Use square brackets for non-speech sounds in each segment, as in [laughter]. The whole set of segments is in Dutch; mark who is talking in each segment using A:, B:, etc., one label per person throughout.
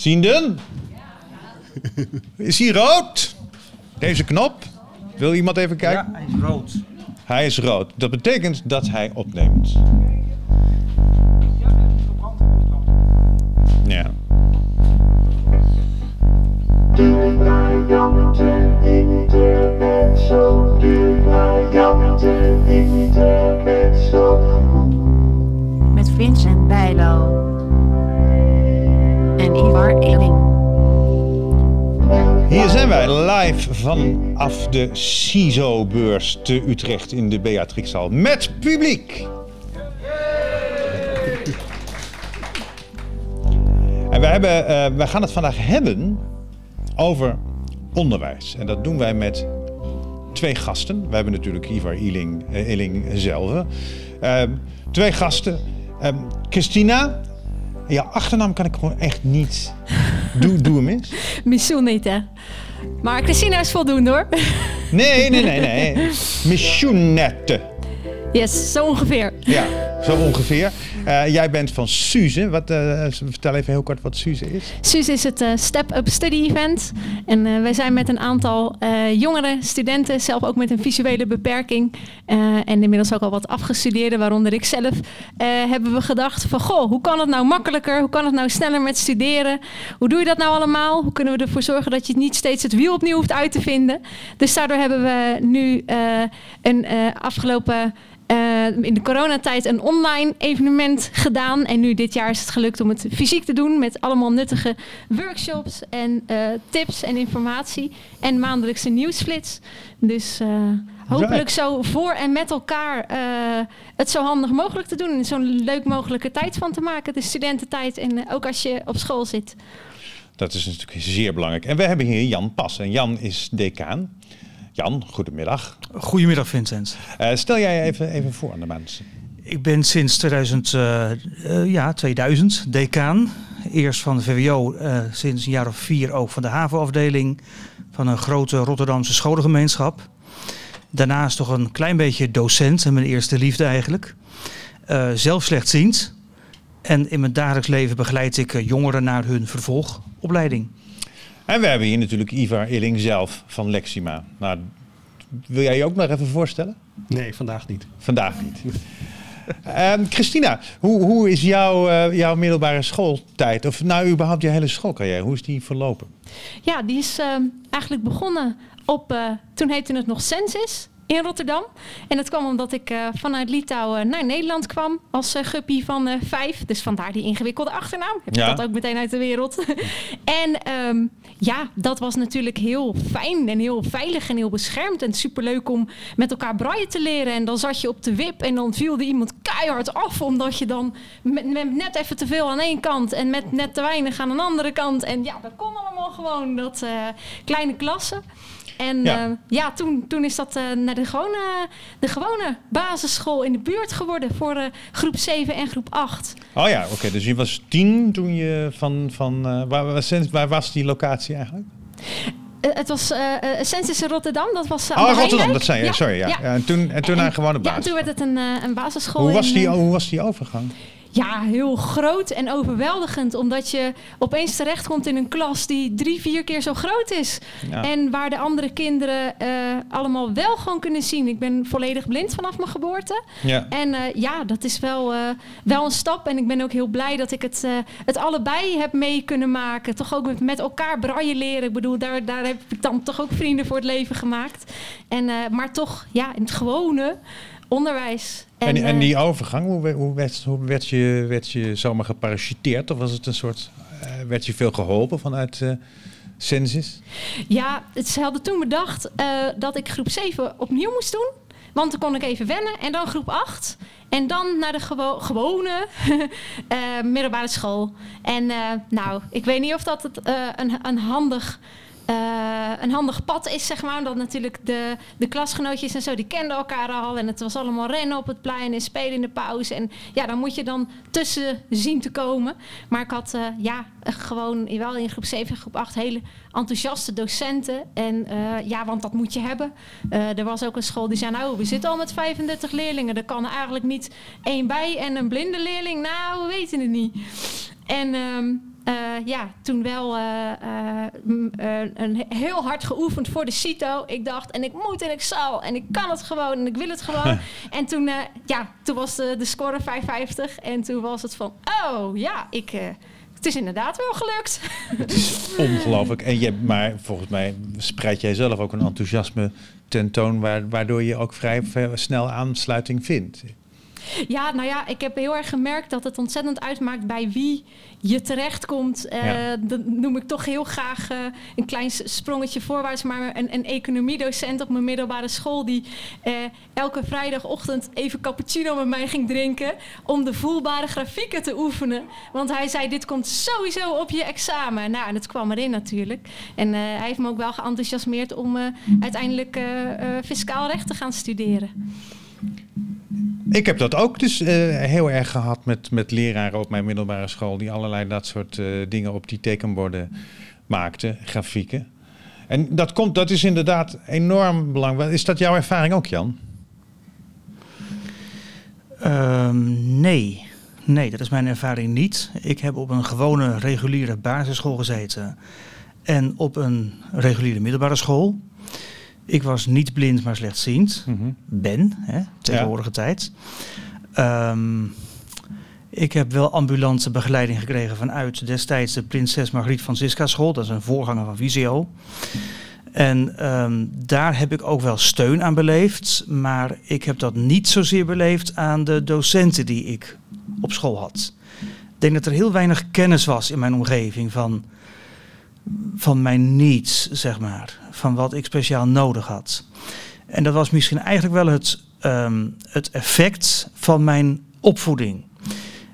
A: Zienden? Is hij rood? Deze knop? Wil iemand even kijken?
B: Ja, hij is rood.
A: Hij is rood. Dat betekent dat hij opneemt. Ja.
C: Met Vincent Bijlo.
A: Hier zijn wij live vanaf de CISO-beurs te Utrecht in de Beatrixhal met publiek. En we, hebben, eh, we gaan het vandaag hebben over onderwijs. En dat doen wij met twee gasten. We hebben natuurlijk Ivar Eling, eh, zelf. Ehm, twee gasten. Christina, jouw achternaam kan ik gewoon echt niet. Doe, doe hem eens. [laughs]
D: Maar Christina is voldoende, hoor.
A: Nee, nee, nee, nee. [laughs] Missioennette.
D: Yes, zo ongeveer.
A: Ja, zo ongeveer. Eh, jij bent van Suze. Wat, eh, vertel even heel kort wat Suze is.
D: Suus is het eh, Step Up Study Event. En wij zijn met een aantal jongere studenten, zelf ook met een visuele beperking. en inmiddels ook al wat afgestudeerden, waaronder ik zelf. hebben we gedacht van, goh, hoe kan het nou makkelijker? Hoe kan het nou sneller met studeren? Hoe doe je dat nou allemaal? Hoe kunnen we ervoor zorgen dat je niet steeds het wiel opnieuw hoeft uit te vinden? Dus daardoor hebben we nu een afgelopen... eh, in de coronatijd een online evenement gedaan. En nu dit jaar is het gelukt om het fysiek te doen met allemaal nuttige workshops en eh, tips en informatie. En maandelijkse nieuwsflits. Dus eh, hopelijk zo voor en met elkaar het zo handig mogelijk te doen. En zo'n leuk mogelijke tijd van te maken. De studententijd en ook als je op school zit.
A: Dat is natuurlijk zeer belangrijk. En we hebben hier Jan Pas. En Jan is decaan. Jan, goedemiddag.
B: Goedemiddag Vincent.
A: Eh, stel jij even, even voor aan de mensen.
B: Ik ben sinds 2000, eh, eh, ja, 2000 decaan. Eerst van de VWO, sinds een jaar of vier ook van de HAVO-afdeling van een grote Rotterdamse scholengemeenschap. Daarnaast toch een klein beetje docent, en mijn eerste liefde eigenlijk. Zelf slechtziend. En in mijn dagelijks leven begeleid ik jongeren naar hun vervolgopleiding.
A: En we hebben hier natuurlijk Ivar Illing zelf van Lexima. Nou, wil jij je ook nog even voorstellen?
E: Nee, vandaag niet.
A: Vandaag niet. Ehm, Christina, hoe, hoe is jouw, eh, jouw middelbare schooltijd? Of nou überhaupt je hele schoolcarrière? Hoe is die verlopen?
D: Ja, die is eh, eigenlijk begonnen op, eh, toen heette het nog Census in Rotterdam. En dat kwam omdat ik eh, vanuit Litouwen naar Nederland kwam als guppy van eh, vijf. Dus vandaar die ingewikkelde achternaam. Heb ik
A: Ja.
D: dat ook meteen uit de wereld. [laughs] en ehm, ja, dat was natuurlijk heel fijn en heel veilig en heel beschermd. En superleuk om met elkaar braille te leren. En dan zat je op de wip en dan viel er iemand keihard af. Omdat je dan met, met net even te veel aan één kant en met net te weinig aan een andere kant. En ja, dat kon allemaal gewoon, dat eh, kleine klassen. En
A: Ja.
D: ja, ja toen, toen is dat eh, naar de gewone, de gewone basisschool in de buurt geworden voor eh, groep 7 en groep 8.
A: Oh ja, oké. dus je was tien toen je van... van eh, waar, waar, was die locatie eigenlijk?
D: Het was eh, Census in Rotterdam, dat was. eh,
A: Oh, Rotterdam, dat zei je. Sorry, ja.
D: ja.
A: Ja, en toen, en toen naar een gewone
D: Ja,
A: basis.
D: toen werd het een, een basisschool.
A: hoe, was die, hoe was die overgang?
D: Ja, heel groot en overweldigend. Omdat je opeens terechtkomt in een klas die drie, vier keer zo groot is.
A: Ja.
D: En waar de andere kinderen eh, allemaal wel gewoon kunnen zien. Ik ben volledig blind vanaf mijn geboorte.
A: Ja.
D: En eh, ja, dat is wel, eh, wel een stap. En ik ben ook heel blij dat ik het, het allebei heb mee kunnen maken. Toch ook met, met elkaar braille leren. Ik bedoel, daar, daar heb ik dan toch ook vrienden voor het leven gemaakt. En, maar toch, ja, in het gewone onderwijs.
A: En, en,
D: eh,
A: die overgang, hoe, we- hoe, werd, hoe werd, je, werd je zomaar geparachuteerd? Of was het een soort... eh, werd je veel geholpen vanuit eh Census?
D: Ja, het, ze hadden toen bedacht eh, dat ik groep 7 opnieuw moest doen. Want dan kon ik even wennen. En dan groep 8. En dan naar de gewo- gewone [laughs] eh, middelbare school. En eh, nou, ik weet niet of dat het, eh, een, een handig... eh, een handig pad is, zeg maar. Omdat natuurlijk de, de klasgenootjes en zo, die kenden elkaar al. En het was allemaal rennen op het plein en spelen in de pauze. En ja, dan moet je dan tussen zien te komen. Maar ik had eh, ja, gewoon wel in groep 7 en groep 8 hele enthousiaste docenten. En eh, ja, want dat moet je hebben. Er was ook een school die zei, nou, we zitten al met 35 leerlingen. Er kan er eigenlijk niet één bij en een blinde leerling. Nou, we weten het niet. En ehm, eh, ja, toen wel eh, eh, een heel hard geoefend voor de CITO. Ik dacht, en ik moet en ik zal en ik kan het gewoon en ik wil het gewoon. [laughs] en toen, ja, toen was de, de score 550 en toen was het van, oh ja, ik, het is inderdaad wel gelukt. [laughs]
A: Ongelooflijk. En je, maar volgens mij spreid jij zelf ook een enthousiasme tentoon, waar, waardoor je ook vrij snel aansluiting vindt.
D: Ja, nou ja, ik heb heel erg gemerkt dat het ontzettend uitmaakt bij wie je terechtkomt. Eh
A: Ja.
D: Dat noem ik toch heel graag eh, een klein sprongetje voorwaarts. Maar een, een economiedocent op mijn middelbare school... die eh, elke vrijdagochtend even cappuccino met mij ging drinken... om de voelbare grafieken te oefenen. Want hij zei, dit komt sowieso op je examen. Nou, en het kwam erin natuurlijk. En eh, hij heeft me ook wel geenthousiasmeerd om eh, uiteindelijk eh, eh, fiscaal recht te gaan studeren.
A: Ik heb dat ook dus eh, heel erg gehad met, met leraren op mijn middelbare school... die allerlei dat soort eh, dingen op die tekenborden maakten, grafieken. En dat, komt, dat is inderdaad enorm belangrijk. Is dat jouw ervaring ook, Jan?
B: Ehm, nee. Nee, dat is mijn ervaring niet. Ik heb op een gewone reguliere basisschool gezeten en op een reguliere middelbare school. Ik was niet blind, maar slechtziend. Ben, hè, tegenwoordige tijd. Ehm, ik heb wel ambulante begeleiding gekregen vanuit destijds de Prinses Margriet Francisca School. Dat is een voorganger van Visio. En ehm, daar heb ik ook wel steun aan beleefd. Maar ik heb dat niet zozeer beleefd aan de docenten die ik op school had. Ik denk dat er heel weinig kennis was in mijn omgeving van, van mijn needs, zeg maar. Van wat ik speciaal nodig had. En dat was misschien eigenlijk wel het, ehm, het effect van mijn opvoeding.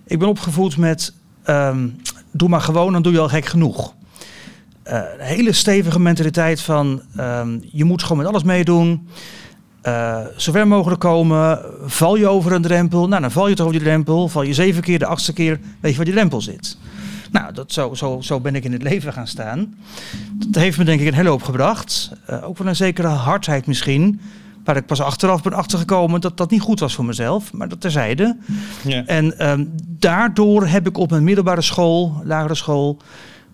B: Ik ben opgevoed met, ehm, doe maar gewoon, dan doe je al gek genoeg. Eh, een hele stevige mentaliteit van, ehm, je moet gewoon met alles meedoen. Eh zo ver mogelijk komen, val je over een drempel, nou dan val je toch over die drempel. Val je zeven keer, de achtste keer, weet je waar die drempel zit. Nou, dat, zo, zo, zo ben ik in het leven gaan staan. Dat heeft me denk ik een hele hoop gebracht. Eh, ook wel een zekere hardheid misschien. Waar ik pas achteraf ben achtergekomen dat dat niet goed was voor mezelf. Maar dat terzijde.
A: Ja.
B: En ehm, daardoor heb ik op mijn middelbare school, lagere school,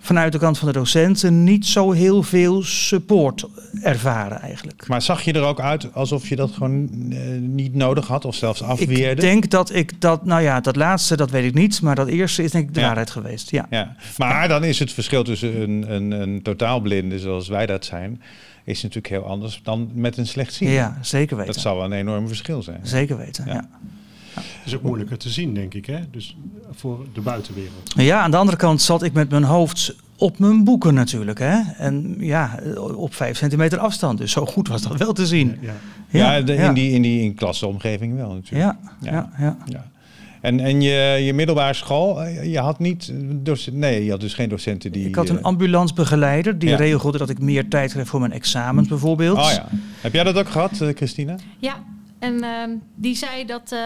B: vanuit de kant van de docenten niet zo heel veel support ervaren eigenlijk.
A: Maar zag je er ook uit alsof je dat gewoon eh, niet nodig had of zelfs afweerde?
B: Ik denk dat ik dat, nou ja, dat laatste, dat weet ik niet. Maar dat eerste is denk ik de
A: Ja.
B: waarheid geweest. Ja.
A: Ja, maar dan is het verschil tussen een, een, een totaalblinde zoals wij dat zijn, is natuurlijk heel anders dan met een slechtziende.
B: Ja, zeker weten.
A: Dat zal wel een enorm verschil zijn.
B: Zeker weten,
A: Ja.
B: ja.
E: Is ook moeilijker te zien, denk ik. Hè? Dus voor de buitenwereld.
B: Ja, aan de andere kant zat ik met mijn hoofd op mijn boeken natuurlijk. Hè? En ja, op vijf centimeter afstand. Dus zo goed was dat wel te zien.
E: Ja.
A: Ja, de, in die, in die in klasseomgeving wel natuurlijk.
B: Ja,
A: Ja.
B: ja, ja.
A: Ja. En, en je, je middelbare school, eh, je had niet docent, nee, je had dus geen docenten die.
B: Ik had
A: eh,
B: een ambulance begeleider die
A: Ja.
B: regelde dat ik meer tijd kreeg voor mijn examens bijvoorbeeld.
A: Oh ja. Heb jij dat ook gehad, eh, Christina?
D: Ja, en ehm, die zei dat, eh,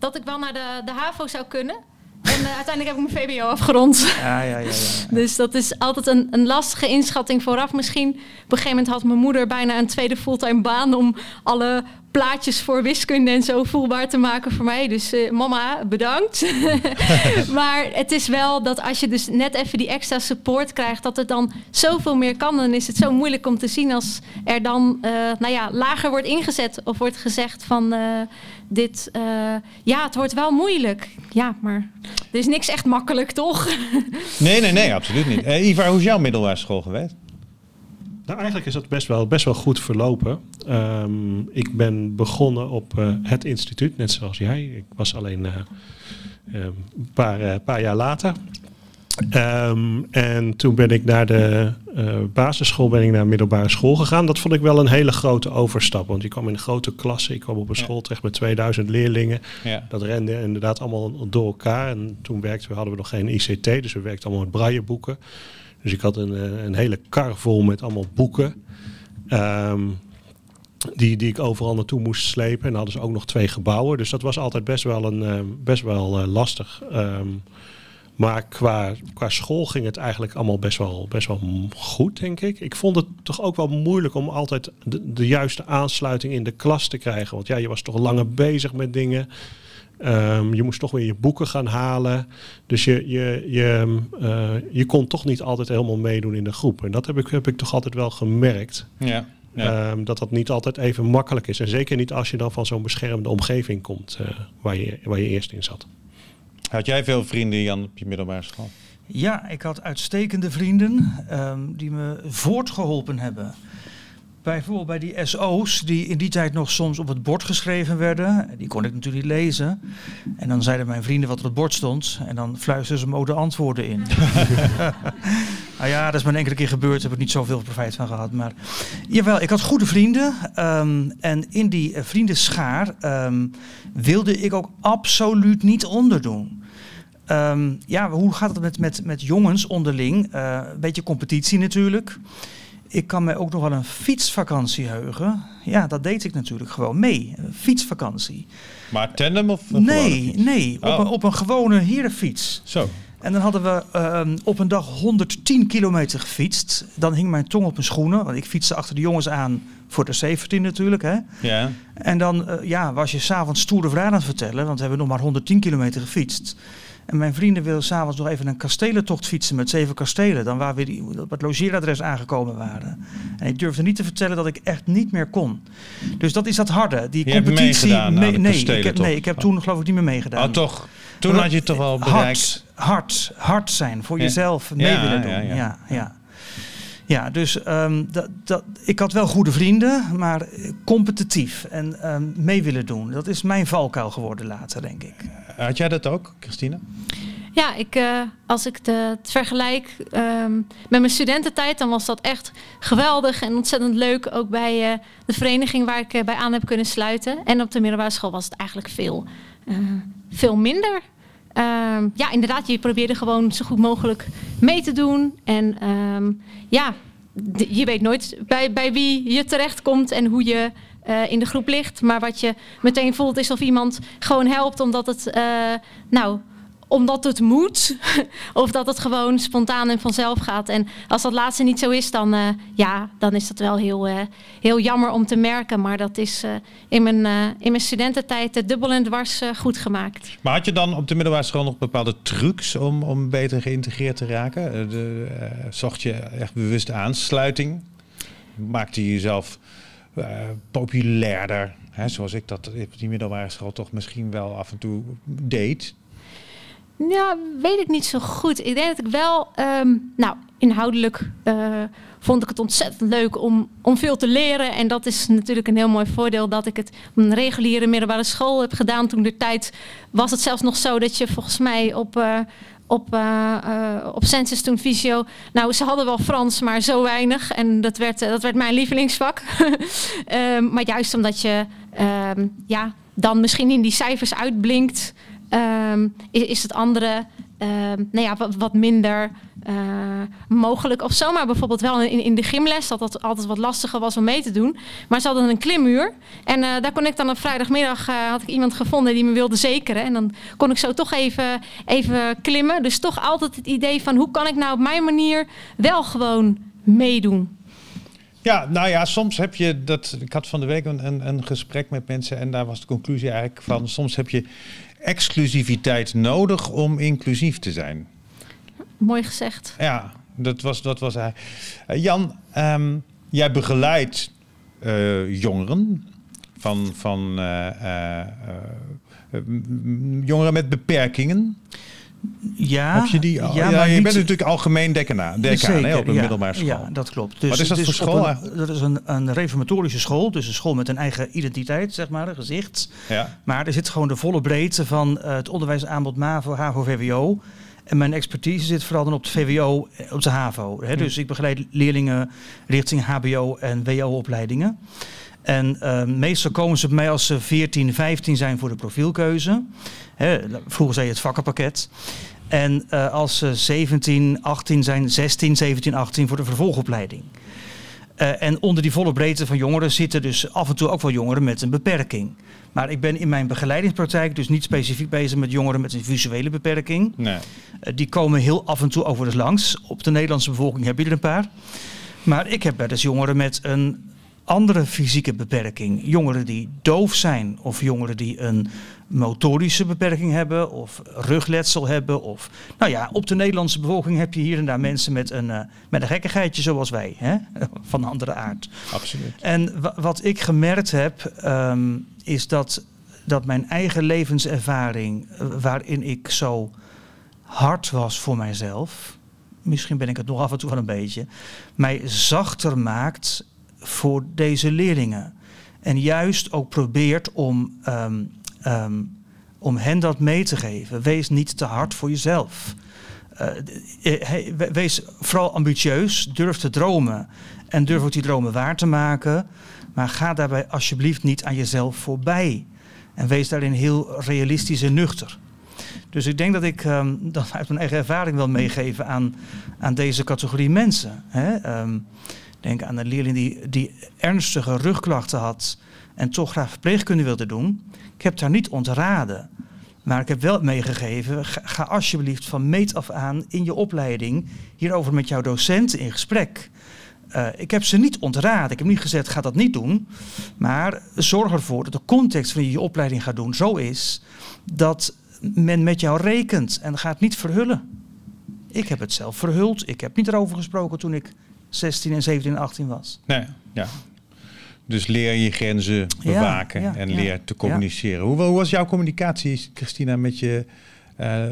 D: dat ik wel naar de, de HAVO zou kunnen. En eh, uiteindelijk heb ik mijn VBO afgerond.
B: Ja, ja, ja. ja. [laughs]
D: Dus dat is altijd een, een lastige inschatting vooraf. Misschien op een gegeven moment had mijn moeder bijna een tweede fulltime baan om alle plaatjes voor wiskunde en zo voelbaar te maken voor mij. Dus eh, mama, bedankt. [laughs] [laughs] maar het is wel dat als je dus net even die extra support krijgt, dat het dan zoveel meer kan. Dan is het zo moeilijk om te zien als er dan eh, nou ja, lager wordt ingezet of wordt gezegd van dit, eh, ja, het wordt wel moeilijk. Ja, maar er is niks echt makkelijk, toch? [laughs]
A: Nee, nee, nee, absoluut niet. Eh, Ivar, hoe is jouw middelbare school geweest?
E: Nou, eigenlijk is dat best wel, best wel goed verlopen. Ehm, ik ben begonnen op eh, het instituut, net zoals jij. Ik was alleen een paar, paar jaar later. Ehm, en toen ben ik naar de eh, basisschool, ben ik naar middelbare school gegaan. Dat vond ik wel een hele grote overstap. Want je kwam in een grote klasse. Ik kwam op een
A: Ja.
E: school terecht met 2000 leerlingen.
A: Ja.
E: Dat rende inderdaad allemaal door elkaar. En toen werkten we, hadden we nog geen ICT, dus we werkten allemaal met brailleboeken. Dus ik had een, eh, een hele kar vol met allemaal boeken. ehm, die, die ik overal naartoe moest slepen. En dan hadden ze ook nog twee gebouwen. Dus dat was altijd best wel, een, eh, best wel lastig. Ehm, maar qua, qua school ging het eigenlijk allemaal best wel, best wel goed, denk ik. Ik vond het toch ook wel moeilijk om altijd de, de juiste aansluiting in de klas te krijgen. Want ja, je was toch langer bezig met dingen. Ehm, je moest toch weer je boeken gaan halen. Dus je, je, je, eh, je kon toch niet altijd helemaal meedoen in de groep. En dat heb ik, heb ik toch altijd wel gemerkt.
A: Ja. ja.
E: Ehm, dat dat niet altijd even makkelijk is. En zeker niet als je dan van zo'n beschermde omgeving komt eh, waar, je, waar je eerst in zat.
A: Had jij veel vrienden, Jan, op je middelbare school?
B: Ja, ik had uitstekende vrienden ehm, die me voortgeholpen hebben. Bijvoorbeeld bij die SO's, die in die tijd nog soms op het bord geschreven werden. Die kon ik natuurlijk niet lezen. En dan zeiden mijn vrienden wat op het bord stond. En dan fluisterden ze me ook de antwoorden in. [laughs] nou ja, dat is maar een enkele keer gebeurd. Daar heb ik niet zoveel profijt van gehad. Maar jawel, ik had goede vrienden. ehm, en in die vriendenschaar ehm, wilde ik ook absoluut niet onderdoen. Ehm, ja, hoe gaat het met, met, met jongens onderling? Eh, een beetje competitie natuurlijk. Ik kan me ook nog wel een fietsvakantie heugen. Ja, dat deed ik natuurlijk gewoon mee. Een fietsvakantie.
A: Maar tandem of
B: Nee, nee, op,
A: Oh.
B: een, op een gewone herenfiets.
A: Zo.
B: En dan hadden we ehm, op een dag 110 kilometer gefietst. Dan hing mijn tong op mijn schoenen. Want ik fietste achter de jongens aan voor de safety natuurlijk. Hè.
A: Ja.
B: En dan eh, ja, was je s'avonds stoere verhaal aan het vertellen. Want we hebben nog maar 110 kilometer gefietst. En mijn vrienden wilden s'avonds nog even een kastelentocht fietsen met zeven kastelen. Dan waar we die, op het logeeradres aangekomen waren. En ik durfde niet te vertellen dat ik echt niet meer kon. Dus dat is dat harde. Die
A: Je
B: competitie.
A: de
B: nee, ik heb, nee, ik heb toen geloof ik niet meer meegedaan.
A: Oh, toch. Toen had je het toch wel bereikt.
B: Hard, hard, hard zijn. Voor
A: Ja.
B: jezelf mee
A: Ja,
B: willen doen.
A: ja,
B: Ja,
A: ja.
B: ja. ja. dus ehm, dat, dat, ik had wel goede vrienden, maar competitief en ehm, mee willen doen. Dat is mijn valkuil geworden later, denk ik.
A: Had jij dat ook, Christine?
D: Ja, ik, eh, als ik het vergelijk ehm, met mijn studententijd, dan was dat echt geweldig en ontzettend leuk. Ook bij eh, de vereniging waar ik eh, bij aan heb kunnen sluiten. En op de middelbare school was het eigenlijk veel, eh, veel minder. Ehm, ja, inderdaad, je probeerde gewoon zo goed mogelijk mee te doen. En ehm, ja, je weet nooit bij, bij wie je terechtkomt en hoe je eh, in de groep ligt. Maar wat je meteen voelt is of iemand gewoon helpt omdat het, eh, nou, omdat het moet. [laughs] of dat het gewoon spontaan en vanzelf gaat. En als dat laatste niet zo is, dan, eh, ja, dan is dat wel heel, heel jammer om te merken. Maar dat is in, mijn, in mijn studententijd dubbel en dwars goed gemaakt.
A: Maar had je dan op de middelbare school nog bepaalde trucs om, om beter geïntegreerd te raken? De, zocht je echt bewust aansluiting? Maakte je jezelf eh, populairder? Hè, zoals ik dat op die middelbare school toch misschien wel af en toe deed.
D: Ja, weet ik niet zo goed. Ik denk dat ik wel, ehm, nou, inhoudelijk eh, vond ik het ontzettend leuk om, om veel te leren. En dat is natuurlijk een heel mooi voordeel dat ik het een reguliere middelbare school heb gedaan. Toen de tijd was het zelfs nog zo dat je volgens mij op. eh, op, eh, eh, op Census toen Visio. Nou, ze hadden wel Frans, maar zo weinig. En dat werd, eh, dat werd mijn lievelingsvak. [laughs] Ehm, maar juist omdat je ehm, ja, dan misschien in die cijfers uitblinkt, ehm, is, het andere ehm, nou ja, wat, wat minder eh, mogelijk of zo. Maar bijvoorbeeld wel in, in de gymles, dat dat altijd wat lastiger was om mee te doen. Maar ze hadden een klimmuur. En eh, daar kon ik dan op vrijdagmiddag, eh, had ik iemand gevonden die me wilde zekeren. En dan kon ik zo toch even, even klimmen. Dus toch altijd het idee van hoe kan ik nou op mijn manier wel gewoon meedoen.
A: Ja, nou ja, soms heb je dat. Ik had van de week een, een, een gesprek met mensen en daar was de conclusie eigenlijk van: soms heb je exclusiviteit nodig om inclusief te zijn.
D: Mooi gezegd.
A: Ja, dat was, dat was hij. Eh, Jan, ehm, jij begeleidt eh, jongeren van, van eh, jongeren met beperkingen.
B: Ja,
A: Heb je die? al? Ja,
B: maar
A: je
B: niet-
A: bent natuurlijk algemeen decaan, decaan hè, op een
B: ja,
A: middelbare school.
B: Ja, dat klopt. Dus
A: Wat is dat voor school?
B: Een, dat is een, een reformatorische school. Dus een school met een eigen identiteit, zeg maar, een gezicht.
A: Ja.
B: Maar er zit gewoon de volle breedte van eh, het onderwijsaanbod MAVO, HAVO, VWO. En mijn expertise zit vooral dan op de VWO, eh, op de HAVO. Hè? Dus ik begeleid leerlingen richting HBO en WO-opleidingen. En eh, meestal komen ze bij mij als ze 14, 15 zijn voor de profielkeuze. Hè, vroeger zei je het vakkenpakket. En eh, als ze 17, 18 zijn, 16, 17, 18 voor de vervolgopleiding. Eh, en onder die volle breedte van jongeren zitten dus af en toe ook wel jongeren met een beperking. Maar ik ben in mijn begeleidingspraktijk dus niet specifiek bezig met jongeren met een visuele beperking.
A: Nee.
B: Die komen heel af en toe eens langs. Op de Nederlandse bevolking heb je er een paar. Maar ik heb wel eens jongeren met een andere fysieke beperking. Jongeren die doof zijn of jongeren die een motorische beperking hebben of rugletsel hebben. Of, nou ja, op de Nederlandse bevolking heb je hier en daar mensen met een, uh, met een gekkigheidje zoals wij, hè? [laughs] van andere aard.
A: Absoluut.
B: En wat ik gemerkt heb, ehm, is dat, dat mijn eigen levenservaring, uh, waarin ik zo hard was voor mijzelf, misschien ben ik het nog af en toe wel een beetje, mij zachter maakt voor deze leerlingen. En juist ook probeert om, um, um, om hen dat mee te geven. Wees niet te hard voor jezelf. Uh, wees vooral ambitieus, durf te dromen en durf ook die dromen waar te maken. Maar ga daarbij alsjeblieft niet aan jezelf voorbij. En wees daarin heel realistisch en nuchter. Dus ik denk dat ik um, dat uit mijn eigen ervaring wil meegeven aan, aan deze categorie mensen. Hè? Denk aan een leerling die, die ernstige rugklachten had en toch graag verpleegkunde wilde doen. Ik heb daar niet ontraden. Maar ik heb wel meegegeven, ga, alsjeblieft van meet af aan in je opleiding hierover met jouw docenten in gesprek. Uh, ik heb ze niet ontraden. Ik heb niet gezegd, ga dat niet doen. Maar zorg ervoor dat de context waarin je je opleiding gaat doen zo is dat men met jou rekent en gaat niet verhullen. Ik heb het zelf verhuld. Ik heb niet erover gesproken toen ik 16 en 17 en 18 was.
A: Nee, ja. Dus leer je grenzen bewaken ja, ja, en leer te communiceren. Hoe, hoe, was jouw communicatie, Christina, met je uh,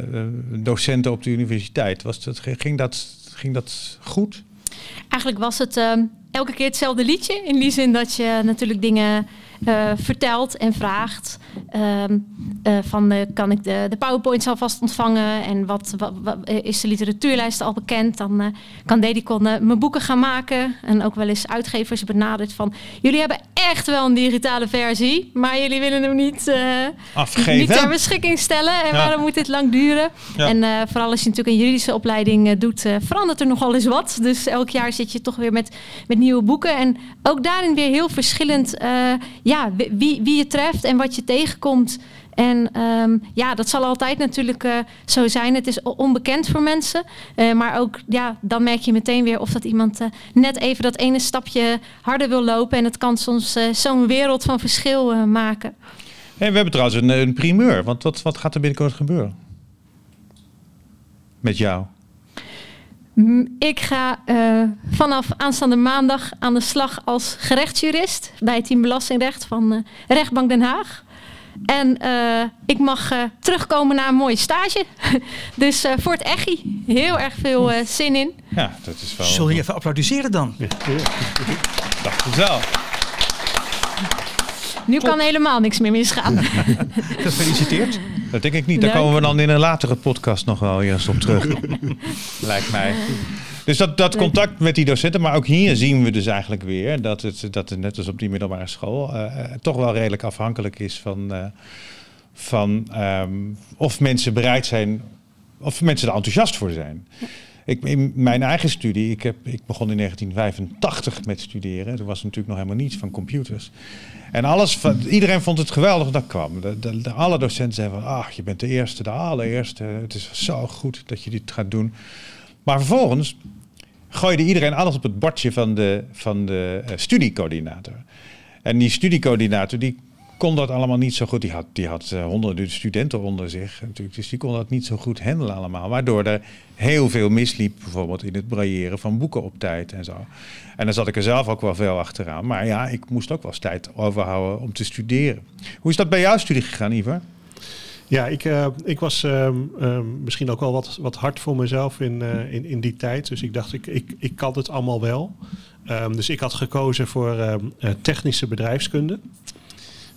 A: docenten op de universiteit? Was dat, ging, dat, ging dat goed?
D: Eigenlijk was het uh, elke keer hetzelfde liedje. In die zin dat je natuurlijk dingen uh, vertelt en vraagt. Um, uh, van uh, kan ik de, de PowerPoints alvast ontvangen en wat, wat, wat is de literatuurlijst al bekend? Dan kan Dedicon mijn boeken gaan maken. En ook wel eens uitgevers benaderd van jullie hebben echt wel een digitale versie, maar jullie willen hem niet,
A: Afgeven.
D: niet ter beschikking stellen. En ja. waarom moet dit lang duren? Ja. En vooral als je natuurlijk een juridische opleiding doet, verandert er nogal eens wat. Dus elk jaar zit je toch weer met, met nieuwe boeken. En ook daarin weer heel verschillend ja, wie, wie je treft en wat je tegenkomt. En um, ja, dat zal altijd natuurlijk uh, zo zijn. Het is onbekend voor mensen. Uh, maar ook, ja, dan merk je meteen weer of dat iemand uh, net even dat ene stapje harder wil lopen. En het kan soms zo'n wereld van verschil maken.
A: Hey, we hebben trouwens een, een primeur. Want wat, wat gaat er binnenkort gebeuren? Met jou?
D: Ik ga uh, vanaf aanstaande maandag aan de slag als gerechtsjurist bij het team Belastingrecht van uh, Rechtbank Den Haag. En uh, ik mag terugkomen naar een mooie stage. [laughs] dus voor het EGI. Heel erg veel zin in.
A: Ja, dat is wel...
B: Zul je even applaudisseren dan? Ja.
A: Dacht het wel.
D: Nu kan helemaal niks meer misgaan. [laughs]
B: Gefeliciteerd.
A: Dat denk ik niet. Daar Leuk. komen we dan in een latere podcast nog wel eerst op terug. [laughs] Lijkt mij. Dus dat, dat contact met die docenten, maar ook hier zien we dus eigenlijk weer dat het, dat het net als op die middelbare school uh, toch wel redelijk afhankelijk is van, uh, van um, of mensen bereid zijn, of mensen er enthousiast voor zijn. Ja. Ik, in mijn eigen studie, ik, heb, ik begon in 1985 met studeren. Toen was er natuurlijk nog helemaal niets van computers. En alles, iedereen vond het geweldig dat kwam. De, alle docenten zeiden van, ach, je bent de eerste, de allereerste. Het is zo goed dat je dit gaat doen. Maar vervolgens gooide iedereen alles op het bordje van de, van de uh, studiecoördinator. En die studiecoördinator die kon dat allemaal niet zo goed. Die had, die had uh, honderden studenten onder zich natuurlijk. Dus die kon dat niet zo goed handelen allemaal. Waardoor er heel veel misliep bijvoorbeeld in het brailleren van boeken op tijd en zo. En dan zat ik er zelf ook wel veel achteraan. Maar ja, ik moest ook wel eens tijd overhouden om te studeren. Hoe is dat bij jouw studie gegaan, Ivar?
E: Ja, ik, uh, ik was uh, uh, misschien ook wel wat, wat hard voor mezelf in, in, in die tijd. Dus ik dacht, ik, ik, ik kan het allemaal wel. Um, dus ik had gekozen voor technische bedrijfskunde.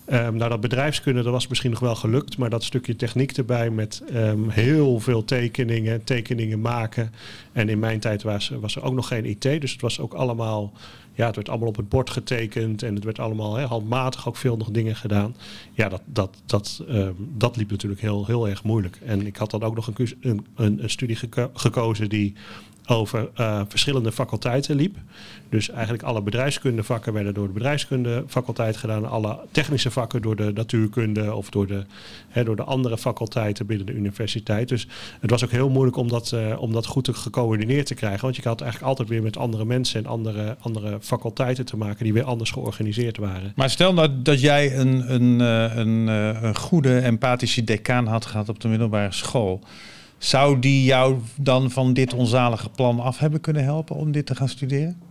E: Um, nou, dat bedrijfskunde, dat was misschien nog wel gelukt, maar dat stukje techniek erbij met um, heel veel tekeningen, tekeningen maken. En in mijn tijd was, was er ook nog geen IT, dus het was ook allemaal, ja, het werd allemaal op het bord getekend en het werd allemaal handmatig ook veel nog dingen gedaan. Ja, dat, dat, dat, um, dat liep natuurlijk heel, heel erg moeilijk. En ik had dan ook nog een, een, een studie geko gekozen die over uh, verschillende faculteiten liep. Dus eigenlijk alle bedrijfskundevakken werden door de bedrijfskundefaculteit gedaan. Alle technische vakken door de natuurkunde of door de, hè, door de andere faculteiten binnen de universiteit. Dus het was ook heel moeilijk om dat, eh, om dat goed te gecoördineerd te krijgen. Want je had eigenlijk altijd weer met andere mensen en andere, andere faculteiten te maken die weer anders georganiseerd waren.
A: Maar stel nou dat jij een, een, eh, een, eh, een goede empathische decaan had gehad op de middelbare school. Zou die jou dan van dit onzalige plan af hebben kunnen helpen om dit te gaan studeren?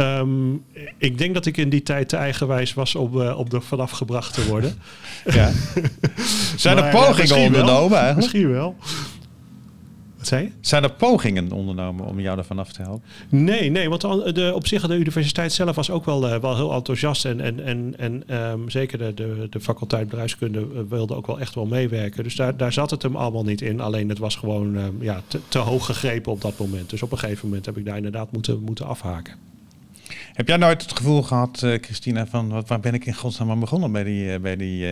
E: Ehm, ik denk dat ik in die tijd te eigenwijs was om, eh, om er vanaf gebracht te worden. [laughs]
A: Ja. Zijn er
E: Maar,
A: pogingen ondernomen?
E: Misschien wel. Wat zei je?
A: Zijn er pogingen ondernomen om jou ervan af te helpen?
E: Nee, nee, want de, de- op zich de universiteit zelf was ook wel, eh, wel heel enthousiast. En, en, en, en ehm, zeker de, de, de faculteit bedrijfskunde eh, wilde ook wel echt wel meewerken. Dus daar, daar zat het hem allemaal niet in. Alleen het was gewoon ehm, ja, te, te hoog gegrepen op dat moment. Dus op een gegeven moment heb ik daar inderdaad moeten, moeten afhaken.
A: Heb jij nooit het gevoel gehad, eh, Christina, van wat, waar ben ik in godsnaam aan begonnen bij die, eh, bij die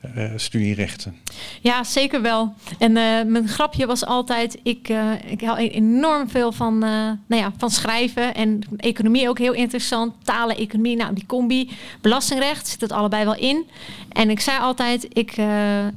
A: eh, studierechten?
D: Ja, zeker wel. En eh, mijn grapje was altijd, ik, eh, ik hou enorm veel van, nou ja, van schrijven en economie ook heel interessant. Talen, economie, nou die combi, belastingrecht zit het allebei wel in. En ik zei altijd, ik,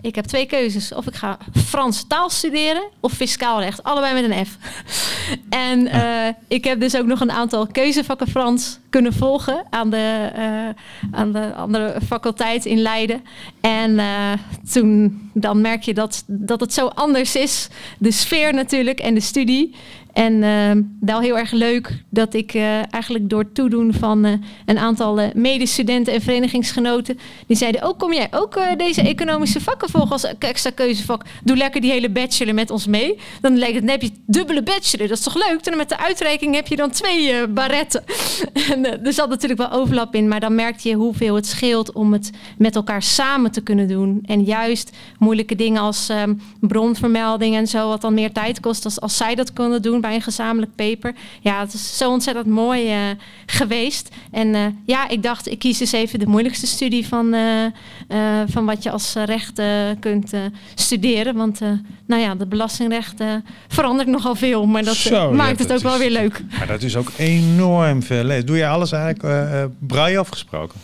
D: ik heb twee keuzes. Of ik ga Frans taal studeren of fiscaal recht. Allebei met een F. [laughs] en eh, ik heb dus ook nog een aantal keuzevakken Frans kunnen volgen aan de, eh, aan de andere faculteit in Leiden. En eh, toen dan merk je dat, dat het zo anders is. De sfeer natuurlijk en de studie. En eh, wel heel erg leuk dat ik eh, eigenlijk door toedoen van eh, een aantal eh, medestudenten en verenigingsgenoten. Die zeiden, oh kom jij ook deze economische vakken volgen als extra keuzevak? Doe lekker die hele bachelor met ons mee. Dan, lijkt het, heb je dubbele bachelor, dat is toch leuk? En met de uitreiking heb je dan twee barretten. [laughs] en er zat natuurlijk wel overlap in, maar dan merkte je hoeveel het scheelt om het met elkaar samen te kunnen doen. En juist moeilijke dingen als ehm, bronvermelding en zo, wat dan meer tijd kost als, als zij dat konden doen bij een gezamenlijk paper. Ja, het is zo ontzettend mooi eh, geweest. En eh, ja, ik dacht, ik kies dus even de moeilijkste studie van, eh, van wat je als recht kunt studeren. Want nou ja, de belastingrecht eh, verandert nogal veel, maar dat
A: Zo, ja,
D: maakt het ook wel weer leuk.
A: Maar dat is ook enorm veel. Doe jij alles eigenlijk braille afgesproken?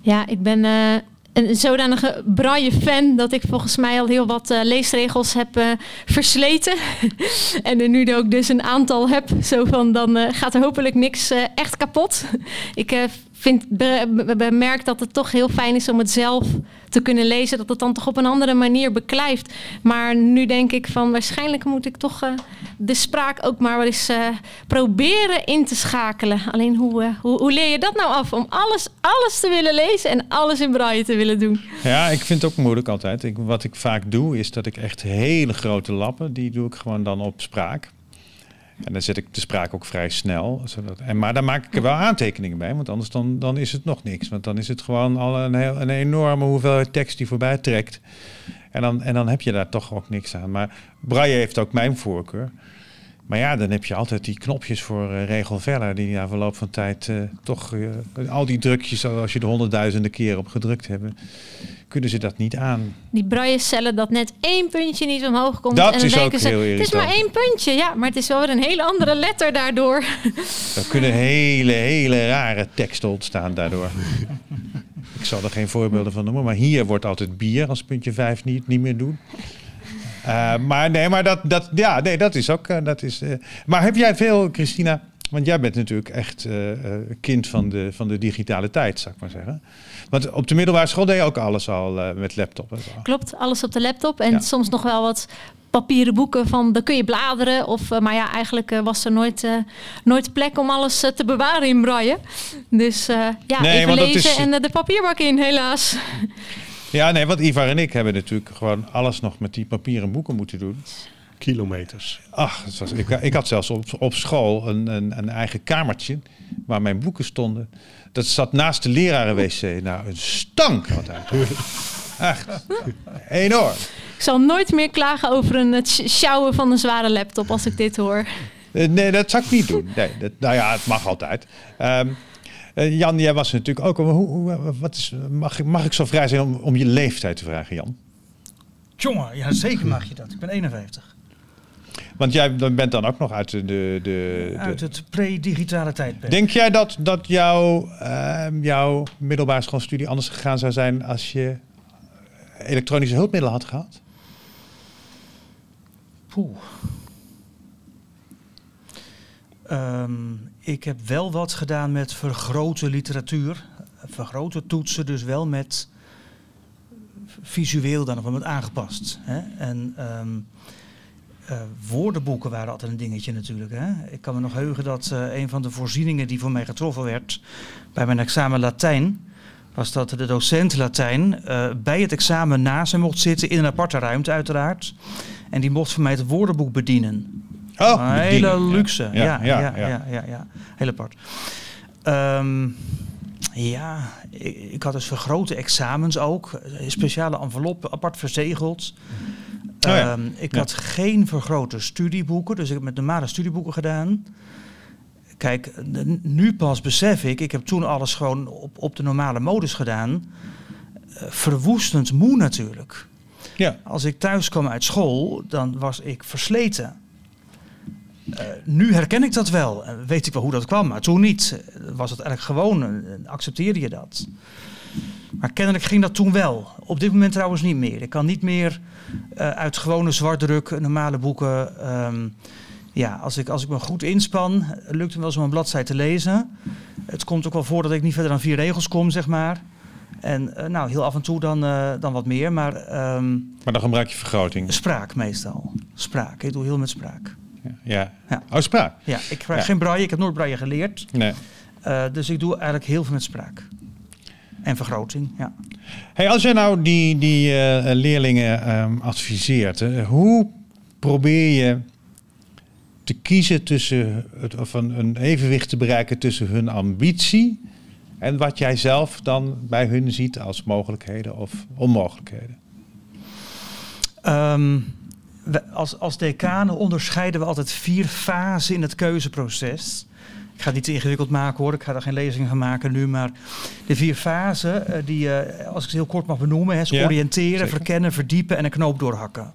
D: Ja, ik ben een zodanige braille-fan dat ik volgens mij al heel wat eh, leesregels heb eh, versleten. [laughs] en er nu ook dus een aantal heb. Zo van, dan eh, gaat er hopelijk niks echt kapot. ik vind, be- bemerk dat het toch heel fijn is om het zelf te kunnen lezen. Dat het dan toch op een andere manier beklijft. Maar nu denk ik van, waarschijnlijk moet ik toch eh, de spraak ook maar wel eens eh, proberen in te schakelen. Alleen hoe, eh, hoe, hoe leer je dat nou af? Om alles, alles te willen lezen en alles in braille te willen doen.
A: Ja, ik vind het ook moeilijk altijd. Wat ik vaak doe, is dat ik echt hele grote lappen, die doe ik gewoon dan op spraak. En dan zet ik de spraak ook vrij snel. Zodat, en, maar dan maak ik er wel aantekeningen bij, want anders dan, dan is het nog niks. Want dan is het gewoon al een, heel, een enorme hoeveelheid tekst die voorbij trekt. En dan, en dan heb je daar toch ook niks aan. Maar Braille heeft ook mijn voorkeur. Maar ja, dan heb je altijd die knopjes voor eh, regel verder, die na verloop van tijd eh, toch eh, al die drukjes, als je er honderdduizenden keer op gedrukt hebben, kunnen ze dat niet aan.
D: Die braille-cellen dat net één puntje niet omhoog komt.
A: Dat
D: en dan
A: is
D: denken
A: ook
D: ze,
A: heel
D: Het is maar één puntje, ja, maar het is wel weer een hele andere letter daardoor. [laughs]
A: Er kunnen hele, hele rare teksten ontstaan daardoor. [laughs] Ik zal er geen voorbeelden van noemen, maar hier wordt altijd bier als puntje 5 niet, niet meer doen. Eh, maar nee, maar dat, dat, ja, nee, dat is ook. eh, dat is, eh, maar heb jij veel, Christina? Want jij bent natuurlijk echt kind van de, van de digitale tijd, zou ik maar zeggen. Want op de middelbare school deed je ook alles al met laptop. en zo.
D: Klopt, alles op de laptop. En
A: Ja.
D: soms nog wel wat papieren boeken van, dan kun je bladeren. Of, maar ja, eigenlijk was er nooit, nooit plek om alles te bewaren in braille. Dus ja,
A: Nee,
D: even lezen
A: is-
D: en de papierbak in, helaas.
A: Ja, nee, want Ivar en ik hebben natuurlijk gewoon alles nog met die papieren boeken moeten doen.
E: Kilometers.
A: Ach, was, ik, ik had zelfs op, op school een, een, een eigen kamertje waar mijn boeken stonden. Dat zat naast de lerarenwc. Nou, een stank altijd. Echt enorm.
D: Ik zal nooit meer klagen over een het sj- sjouwen van een zware laptop als ik dit hoor.
A: Eh, Nee, dat zou ik niet doen. Nee, dat, nou ja, het mag altijd. Ehm, eh, Jan, jij was natuurlijk ook. Hoe, hoe, wat is, mag, ik- mag ik zo vrij zijn om, om je leeftijd te vragen, Jan?
B: Jongen, ja zeker mag je dat. Ik ben 51.
A: Want jij bent dan ook nog uit de... de, de
B: Uit het pre-digitale tijdperk.
A: Denk jij dat, dat jouw, ehm, jouw middelbare schoolstudie anders gegaan zou zijn als je elektronische hulpmiddelen had gehad?
B: Poeh. Ehm, ik heb wel wat gedaan met vergrote literatuur. Vergrote toetsen, dus wel met visueel dan of met aangepast. Hè? En ehm, eh, woordenboeken waren altijd een dingetje natuurlijk. Hè? Ik kan me nog heugen dat eh, een van de voorzieningen die voor mij getroffen werd bij mijn examen Latijn, was dat de docent Latijn eh, bij het examen naast me mocht zitten in een aparte ruimte uiteraard. En die mocht voor mij het woordenboek bedienen.
A: Oh,
B: hele luxe. Ja, ja, ja,
A: ja.
B: ja, ja. Heel apart. Ehm, ja, ik, ik had dus vergrote examens ook. Speciale envelop, apart verzegeld.
A: Oh ja.
B: Ehm, ik
A: Ja.
B: had geen vergrote studieboeken, dus ik heb met normale studieboeken gedaan. Kijk, nu pas besef ik, ik heb toen alles gewoon op, op de normale modus gedaan. Eh, verwoestend moe natuurlijk.
A: Ja.
B: Als ik thuis kwam uit school, dan was ik versleten. Eh, nu herken ik dat wel. en weet ik wel hoe dat kwam, maar toen niet. Eh, Was het eigenlijk gewoon, eh, accepteerde je dat. Maar kennelijk ging dat toen wel. Op dit moment trouwens niet meer. Ik kan niet meer eh, uit gewone zwartdruk, normale boeken. ehm, ja, als ik, als ik me goed inspan, eh, lukt het me wel zo'n een bladzij te lezen. Het komt ook wel voor dat ik niet verder dan vier regels kom, zeg maar. En eh, nou, heel af en toe dan, eh, dan wat meer. Maar ehm,
A: Maar dan gebruik je vergroting.
B: spraak meestal. Spraak. Ik doe heel met spraak.
A: Ja.
B: Ja.
A: Oh, spraak.
B: Ja, ik
A: Ja.
B: geen braille. Ik heb nooit braille geleerd.
A: Nee.
B: Eh, dus ik doe eigenlijk heel veel met spraak. En vergroting, ja.
A: Hey, als jij nou die, die eh, leerlingen ehm, adviseert, hoe probeer je te kiezen tussen, het, of een, een evenwicht te bereiken tussen hun ambitie en wat jij zelf dan bij hun ziet als mogelijkheden of onmogelijkheden?
B: Ehm, we- als, als decanen onderscheiden we altijd vier fasen in het keuzeproces. Ik ga het niet te ingewikkeld maken hoor, ik ga er geen lezingen van maken nu. Maar de vier fasen, eh, die, eh, als ik ze heel kort mag benoemen, is
A: Ja,
B: oriënteren,
A: zeker.
B: verkennen, verdiepen en een knoop doorhakken.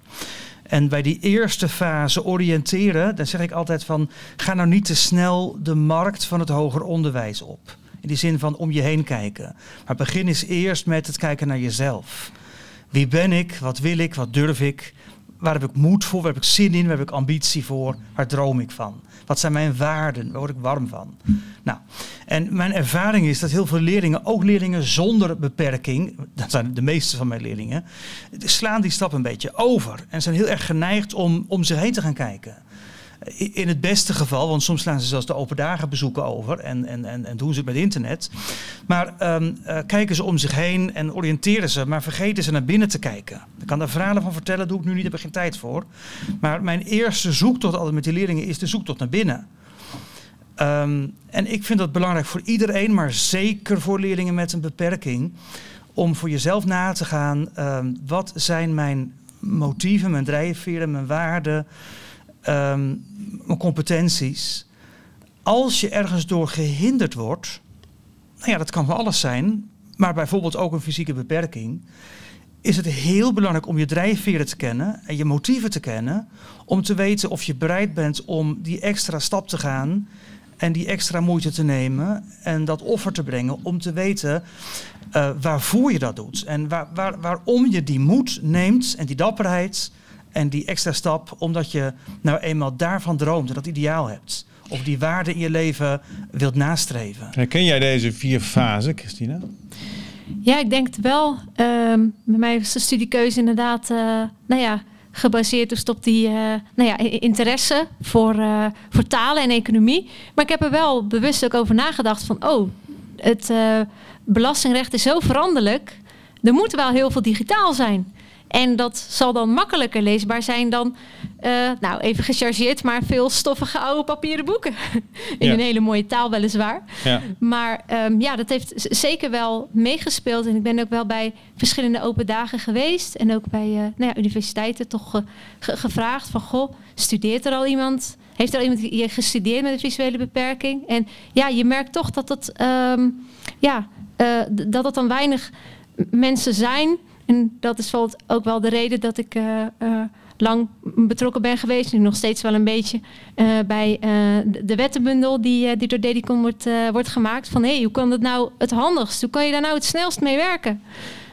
B: En bij die eerste fase oriënteren, dan zeg ik altijd van, ga nou niet te snel de markt van het hoger onderwijs op. In die zin van om je heen kijken. Maar begin eens eerst met het kijken naar jezelf. Wie ben ik? Wat wil ik? Wat durf ik? Waar heb ik moed voor? Waar heb ik zin in? Waar heb ik ambitie voor? Waar droom ik van? Wat zijn mijn waarden? Waar word ik warm van? Nou, en mijn ervaring is dat heel veel leerlingen, ook leerlingen zonder beperking, dat zijn de meeste van mijn leerlingen, slaan die stap een beetje over. En zijn heel erg geneigd om om zich heen te gaan kijken. In het beste geval, want soms slaan ze zelfs de open dagen bezoeken over en, en, en, en doen ze het met internet. Maar ehm, eh, kijken ze om zich heen en oriënteren ze, maar vergeten ze naar binnen te kijken. Ik kan daar verhalen van vertellen, doe ik nu niet, daar heb ik geen tijd voor. Maar mijn eerste zoektocht altijd met die leerlingen is de zoektocht naar binnen. Ehm, en ik vind dat belangrijk voor iedereen, maar zeker voor leerlingen met een beperking. Om voor jezelf na te gaan, ehm, wat zijn mijn motieven, mijn drijfveren, mijn waarden, ehm, mijn competenties. Als je ergens door gehinderd wordt, nou ja, dat kan van alles zijn, maar bijvoorbeeld ook een fysieke beperking, is het heel belangrijk om je drijfveren te kennen en je motieven te kennen, om te weten of je bereid bent om die extra stap te gaan en die extra moeite te nemen en dat offer te brengen om te weten eh, waarvoor je dat doet en waar, waarom je die moed neemt en die dapperheid en die extra stap, omdat je nou eenmaal daarvan droomt en dat ideaal hebt. Of die waarde in je leven wilt nastreven.
A: Herken jij deze vier fasen, Christina?
D: Ja, ik denk het wel. Ehm bij mij was de studiekeuze inderdaad, eh, nou ja, gebaseerd dus op die eh, nou ja, interesse voor, eh, voor talen en economie. Maar ik heb er wel bewust ook over nagedacht van, oh, het eh, belastingrecht is zo veranderlijk. Er moet wel heel veel digitaal zijn. En dat zal dan makkelijker leesbaar zijn dan, eh, nou even gechargeerd, maar veel stoffige oude papieren boeken. [laughs] In
A: Ja.
D: een hele mooie taal weliswaar.
A: Ja.
D: Maar ehm, ja, dat heeft zeker wel meegespeeld. En ik ben ook wel bij verschillende open dagen geweest. En ook bij eh, nou ja, universiteiten toch ge- gevraagd van... Goh, studeert er al iemand? Heeft er al iemand hier gestudeerd met een visuele beperking? En ja, je merkt toch dat het, ehm, ja, eh, d- dat het dan weinig mensen zijn... En dat is bijvoorbeeld ook wel de reden dat ik eh, eh, lang betrokken ben geweest, nu nog steeds wel een beetje, eh, bij de- de wettenbundel die, die door Dedicon wordt, wordt gemaakt. Van hé, hey, hoe kan dat nou het handigst? Hoe kan je daar nou het snelst mee werken?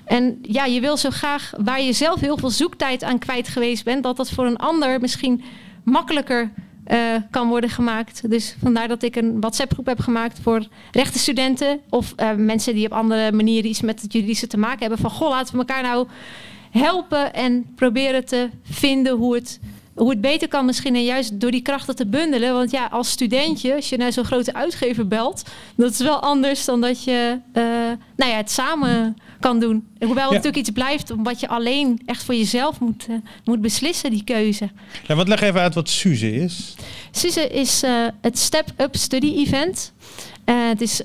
D: En ja, je wil zo graag waar je zelf heel veel zoektijd aan kwijt geweest bent, dat dat voor een ander misschien makkelijker eh, kan worden gemaakt. Dus vandaar dat ik een WhatsApp-groep heb gemaakt voor rechtenstudenten of eh, mensen die op andere manieren iets met het juridische te maken hebben. Van goh, laten we elkaar nou helpen en proberen te vinden hoe het, hoe het beter kan misschien. En juist door die krachten te bundelen. Want ja, als studentje, als je naar zo'n grote uitgever belt, dat is wel anders dan dat je eh, nou ja, het samen kan doen. Hoewel het
A: Ja.
D: natuurlijk iets blijft wat je alleen echt voor jezelf moet, eh, moet beslissen, die keuze.
A: Ja, wat leg even uit wat Suze is.
D: SUSE is eh, het Step Up Study Event. Het is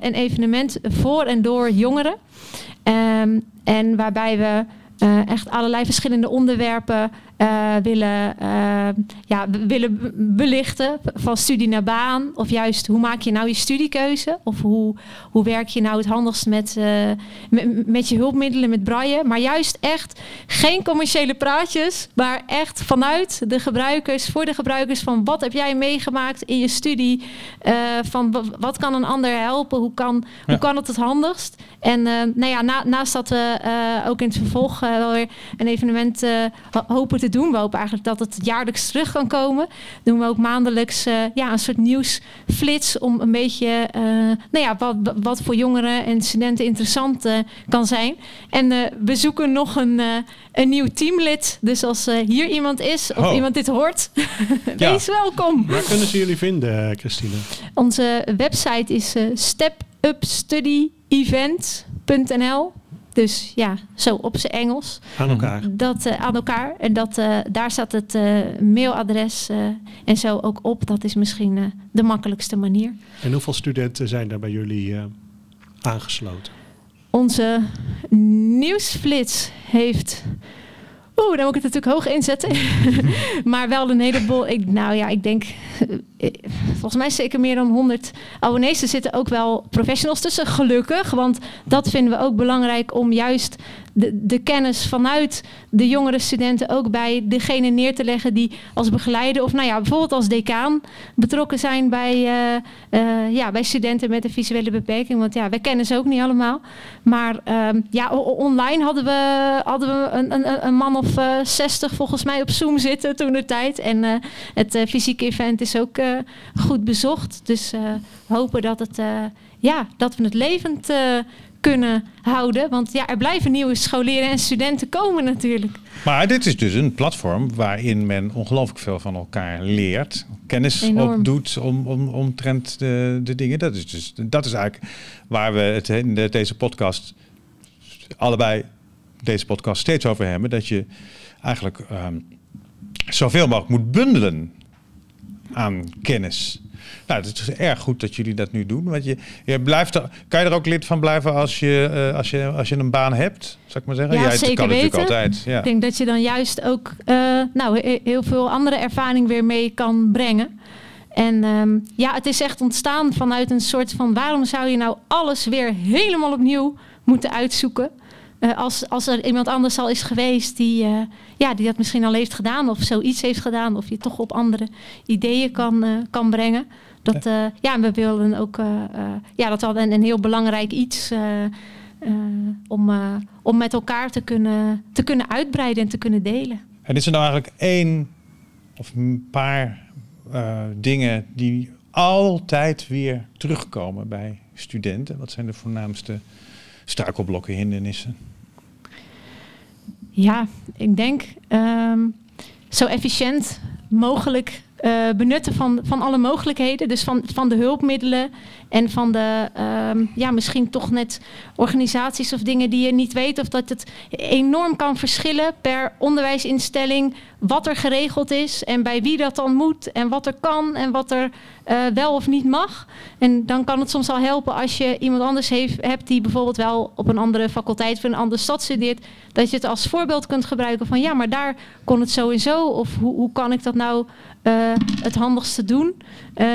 D: een evenement voor en door jongeren. Ehm, en waarbij we eh, echt allerlei verschillende onderwerpen eh, willen, eh, ja, willen be- belichten. Van studie naar baan. Of juist hoe maak je nou je studiekeuze? Of hoe, hoe werk je nou het handigst met, met, met je hulpmiddelen, met braille. Maar juist echt geen commerciële praatjes. Maar echt vanuit de gebruikers, voor de gebruikers. Van wat heb jij meegemaakt in je studie? Van wat kan een ander helpen? Hoe kan,
A: Ja.
D: hoe kan het het handigst? En nou ja, na- naast dat we ook in het vervolg eh, wel weer een evenement eh, ho- hopen te doen. We hopen eigenlijk dat het jaarlijks terug kan komen. Doen we ook maandelijks eh, ja, een soort nieuwsflits om een beetje eh, nou ja, wat, wat voor jongeren en studenten interessant eh, kan zijn. En eh, we zoeken nog een, eh, een nieuw teamlid. Dus als eh, hier iemand is of
A: Oh.
D: iemand dit hoort, [laughs]
A: Ja.
D: wees welkom.
E: Waar kunnen ze jullie vinden, eh, Christine?
D: Onze website is eh stepupstudyevent.nl. Dus ja, zo op zijn Engels.
E: Aan elkaar.
D: Dat eh, aan elkaar. En dat, eh, daar staat het eh, mailadres en zo ook op. Dat is misschien de makkelijkste manier.
E: En hoeveel studenten zijn daar bij jullie aangesloten?
D: Onze nieuwsflits heeft. Oeh, dan moet ik het natuurlijk hoog inzetten. [laughs] maar wel een heleboel. Ik, nou ja, ik denk. eh, Volgens mij zeker meer dan 100 abonnees. Er zitten ook wel professionals tussen, gelukkig. Want dat vinden we ook belangrijk om juist de, de kennis vanuit de jongere studenten ook bij degene neer te leggen die als begeleider of nou ja, bijvoorbeeld als decaan betrokken zijn bij, eh, eh, ja, bij studenten met een visuele beperking. Want ja, wij kennen ze ook niet allemaal. Maar ehm, ja, online hadden we, hadden we een, een, een man of eh 60 volgens mij op Zoom zitten toen de tijd. En het fysieke event is ook goed bezocht. Dus hopen dat, het, ja, dat we het levend kunnen houden. Want ja, er blijven nieuwe scholieren en studenten komen natuurlijk.
A: Maar dit is dus een platform waarin men ongelooflijk veel van elkaar leert. Kennis
D: Enorm.
A: opdoet om, om, omtrent de, de dingen. Dat is, dus, dat is eigenlijk waar we het in de- deze podcast allebei deze podcast steeds over hebben. Dat je eigenlijk ehm, zoveel mogelijk moet bundelen aan kennis. Nou, het is erg goed dat jullie dat nu doen. Want je, je blijft er, kan je er ook lid van blijven als je, eh, als je, als je een baan hebt? Zal ik maar zeggen?
D: Ja,
A: het
D: zeker
A: kan natuurlijk
D: weten.
A: altijd. Ja.
D: Ik denk dat je dan juist ook eh, nou, he- heel veel andere ervaring weer mee kan brengen. En ehm, ja, het is echt ontstaan vanuit een soort van... waarom zou je nou alles weer helemaal opnieuw moeten uitzoeken... Eh, als, als er iemand anders al is geweest die, eh, ja, die dat misschien al heeft gedaan... of zoiets heeft gedaan, of je toch op andere ideeën kan, eh, kan brengen. Dat, ja, en we willen ook... ja, dat was een, een heel belangrijk iets... om, om met elkaar te kunnen, te kunnen uitbreiden en te kunnen delen.
A: En is er nou eigenlijk één of een paar dingen die altijd weer terugkomen bij studenten? Wat zijn de voornaamste struikelblokken, hindernissen?
D: Ja, ik denk ehm, zo efficiënt mogelijk eh, benutten van, van alle mogelijkheden. Dus van, van de hulpmiddelen en van de, ehm, ja, misschien toch net organisaties of dingen die je niet weet. Of dat het enorm kan verschillen per onderwijsinstelling. Wat er geregeld is en bij wie dat dan moet. En wat er kan en wat er eh, wel of niet mag. En dan kan het soms al helpen als je iemand anders heeft, hebt die bijvoorbeeld wel op een andere faculteit of een andere stad studeert. Dat je het als voorbeeld kunt gebruiken van ja, maar daar kon het zo en zo. Of hoe, hoe kan ik dat nou eh, het handigste doen. Eh,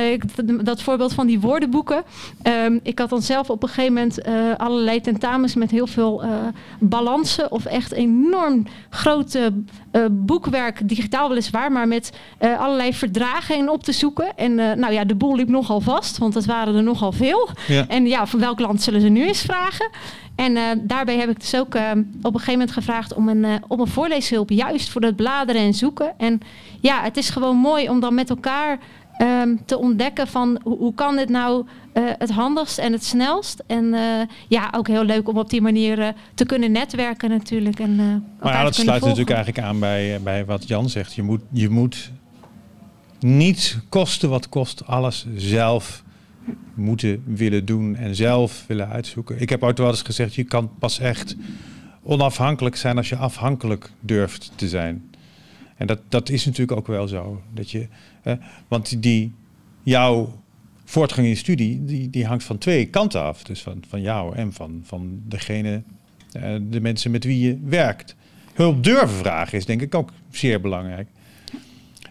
D: dat voorbeeld van die woordenboeken. Ehm, ik had dan zelf op een gegeven moment eh, allerlei tentamens met heel veel balansen. Of echt enorm grote boekwerk, digitaal weliswaar, maar met allerlei verdragen in op te zoeken. En nou ja, de boel liep nogal vast, want het waren er nogal veel. En ja, van welk land zullen ze nu eens vragen? En daarbij heb ik dus ook op een gegeven moment gevraagd om een, om een voorleeshulp, juist voor dat bladeren en zoeken. En ja, het is gewoon mooi om dan met elkaar Ehm, te ontdekken van hoe, hoe kan dit nou uh, het handigst en het snelst. En uh, ja, ook heel leuk om op die manier uh, te kunnen netwerken natuurlijk. En,
A: maar ja, dat sluit natuurlijk eigenlijk aan bij, bij wat Jan zegt. Je moet, je moet niet kosten wat kost alles zelf moeten willen doen en zelf willen uitzoeken. Ik heb ooit wel eens gezegd, je kan pas echt onafhankelijk zijn als je afhankelijk durft te zijn. En dat, dat is natuurlijk ook wel zo. Dat je, want die, jouw voortgang in studie, die, die hangt van twee kanten af. Dus van, van jou en van, van degene, uh, de mensen met wie je werkt. Hulp durven vragen is denk ik ook zeer belangrijk.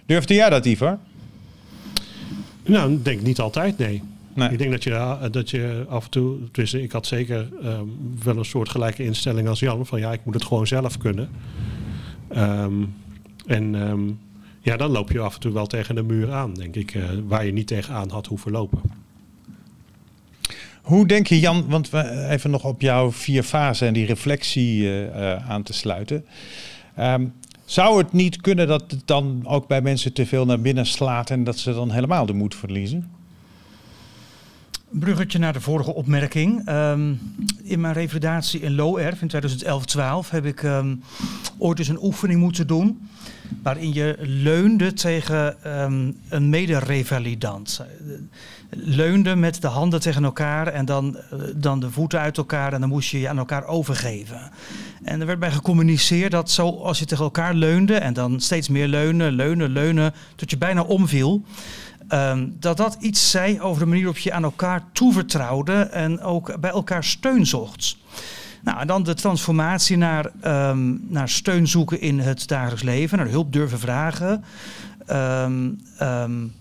A: Durfde jij dat, Ivar?
E: Nou, ik denk niet altijd, nee. nee. Ik denk dat je, dat je af en toe, dus ik had zeker um, wel een soort gelijke instelling als Jan, van ja, ik moet het gewoon zelf kunnen. Um, en um, ja, dan loop je af en toe wel tegen de muur aan, denk ik, uh, waar je niet tegenaan had hoeven lopen.
A: Hoe denk je, Jan, want we even nog op jouw vier fasen en die reflectie uh, aan te sluiten. Um, zou het niet kunnen dat het dan ook bij mensen te veel naar binnen slaat en dat ze dan helemaal de moed verliezen?
B: Bruggetje naar de vorige opmerking. Um, in mijn revalidatie in Low Erf in 2011-12 heb ik um, ooit eens een oefening moeten doen waarin je leunde tegen um, een mederevalidant. Leunde met de handen tegen elkaar en dan, uh, dan de voeten uit elkaar en dan moest je je aan elkaar overgeven. En er werd bij gecommuniceerd dat zo als je tegen elkaar leunde en dan steeds meer leunen, leunen, leunen, tot je bijna omviel. Um, dat dat iets zei over de manier waarop je aan elkaar toevertrouwde en ook bij elkaar steun zocht. Nou, en dan de transformatie naar, um, naar steun zoeken in het dagelijks leven, naar hulp durven vragen. Um, um,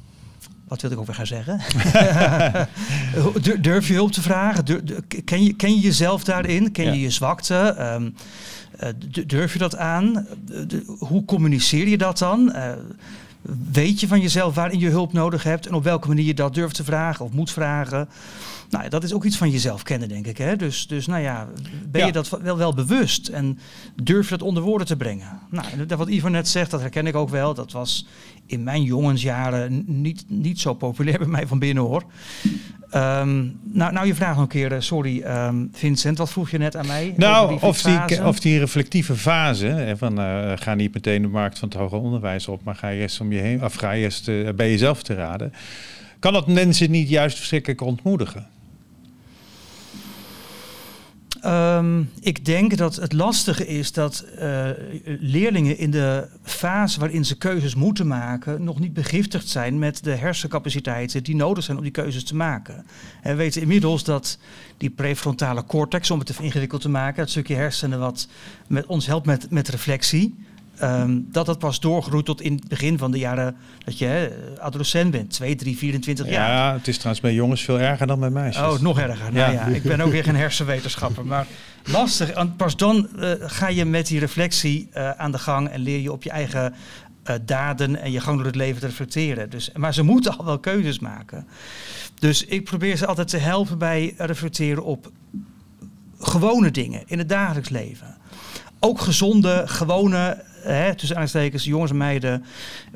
B: wat wil ik ook weer gaan zeggen? [laughs] Durf je hulp te vragen? ken, je, ken je jezelf daarin? Ken je je zwakte? Uh, durf je dat aan? hoe communiceer je dat dan? Uh, weet je van jezelf waarin je hulp nodig hebt en op welke manier je dat durft te vragen of moet vragen. Nou, dat is ook iets van jezelf kennen, denk ik. Hè? Dus, dus nou ja, ben je dat wel, wel bewust en durf je dat onder woorden te brengen? Nou, wat Ivo net zegt, dat herken ik ook wel. Dat was in mijn jongensjaren niet, niet zo populair [laughs] bij mij van binnen hoor. Um, nou, nou, je vraagt nog een keer, eh, sorry um, Vincent, wat vroeg je net aan mij?
A: Nou, die of, die, of die reflectieve fase, van uh, ga niet meteen de markt van het hoger onderwijs op, maar ga je eerst om je heen, of ga eerst uh, bij jezelf te raden. Kan dat mensen niet juist verschrikkelijk ontmoedigen?
B: Um, ik denk dat het lastige is dat uh, leerlingen in de fase waarin ze keuzes moeten maken, nog niet begiftigd zijn met de hersencapaciteiten die nodig zijn om die keuzes te maken. En we weten inmiddels dat die prefrontale cortex, om het even ingewikkeld te maken, het stukje hersenen wat met ons helpt met, met reflectie, Um, dat dat pas doorgroeit tot in het begin van de jaren dat je hè, adolescent bent, 2, 3, 24 jaar.
A: Ja, het is trouwens bij jongens veel erger dan bij meisjes.
B: Oh, nog erger. Nou ja. ik ben ook weer geen hersenwetenschapper, maar lastig. Pas dan uh, ga je met die reflectie uh, aan de gang en leer je op je eigen uh, daden en je gang door het leven te reflecteren. Dus, maar ze moeten al wel keuzes maken. Dus ik probeer ze altijd te helpen bij reflecteren op gewone dingen in het dagelijks leven. Ook gezonde, gewone tussen aanstekens, jongens en meiden,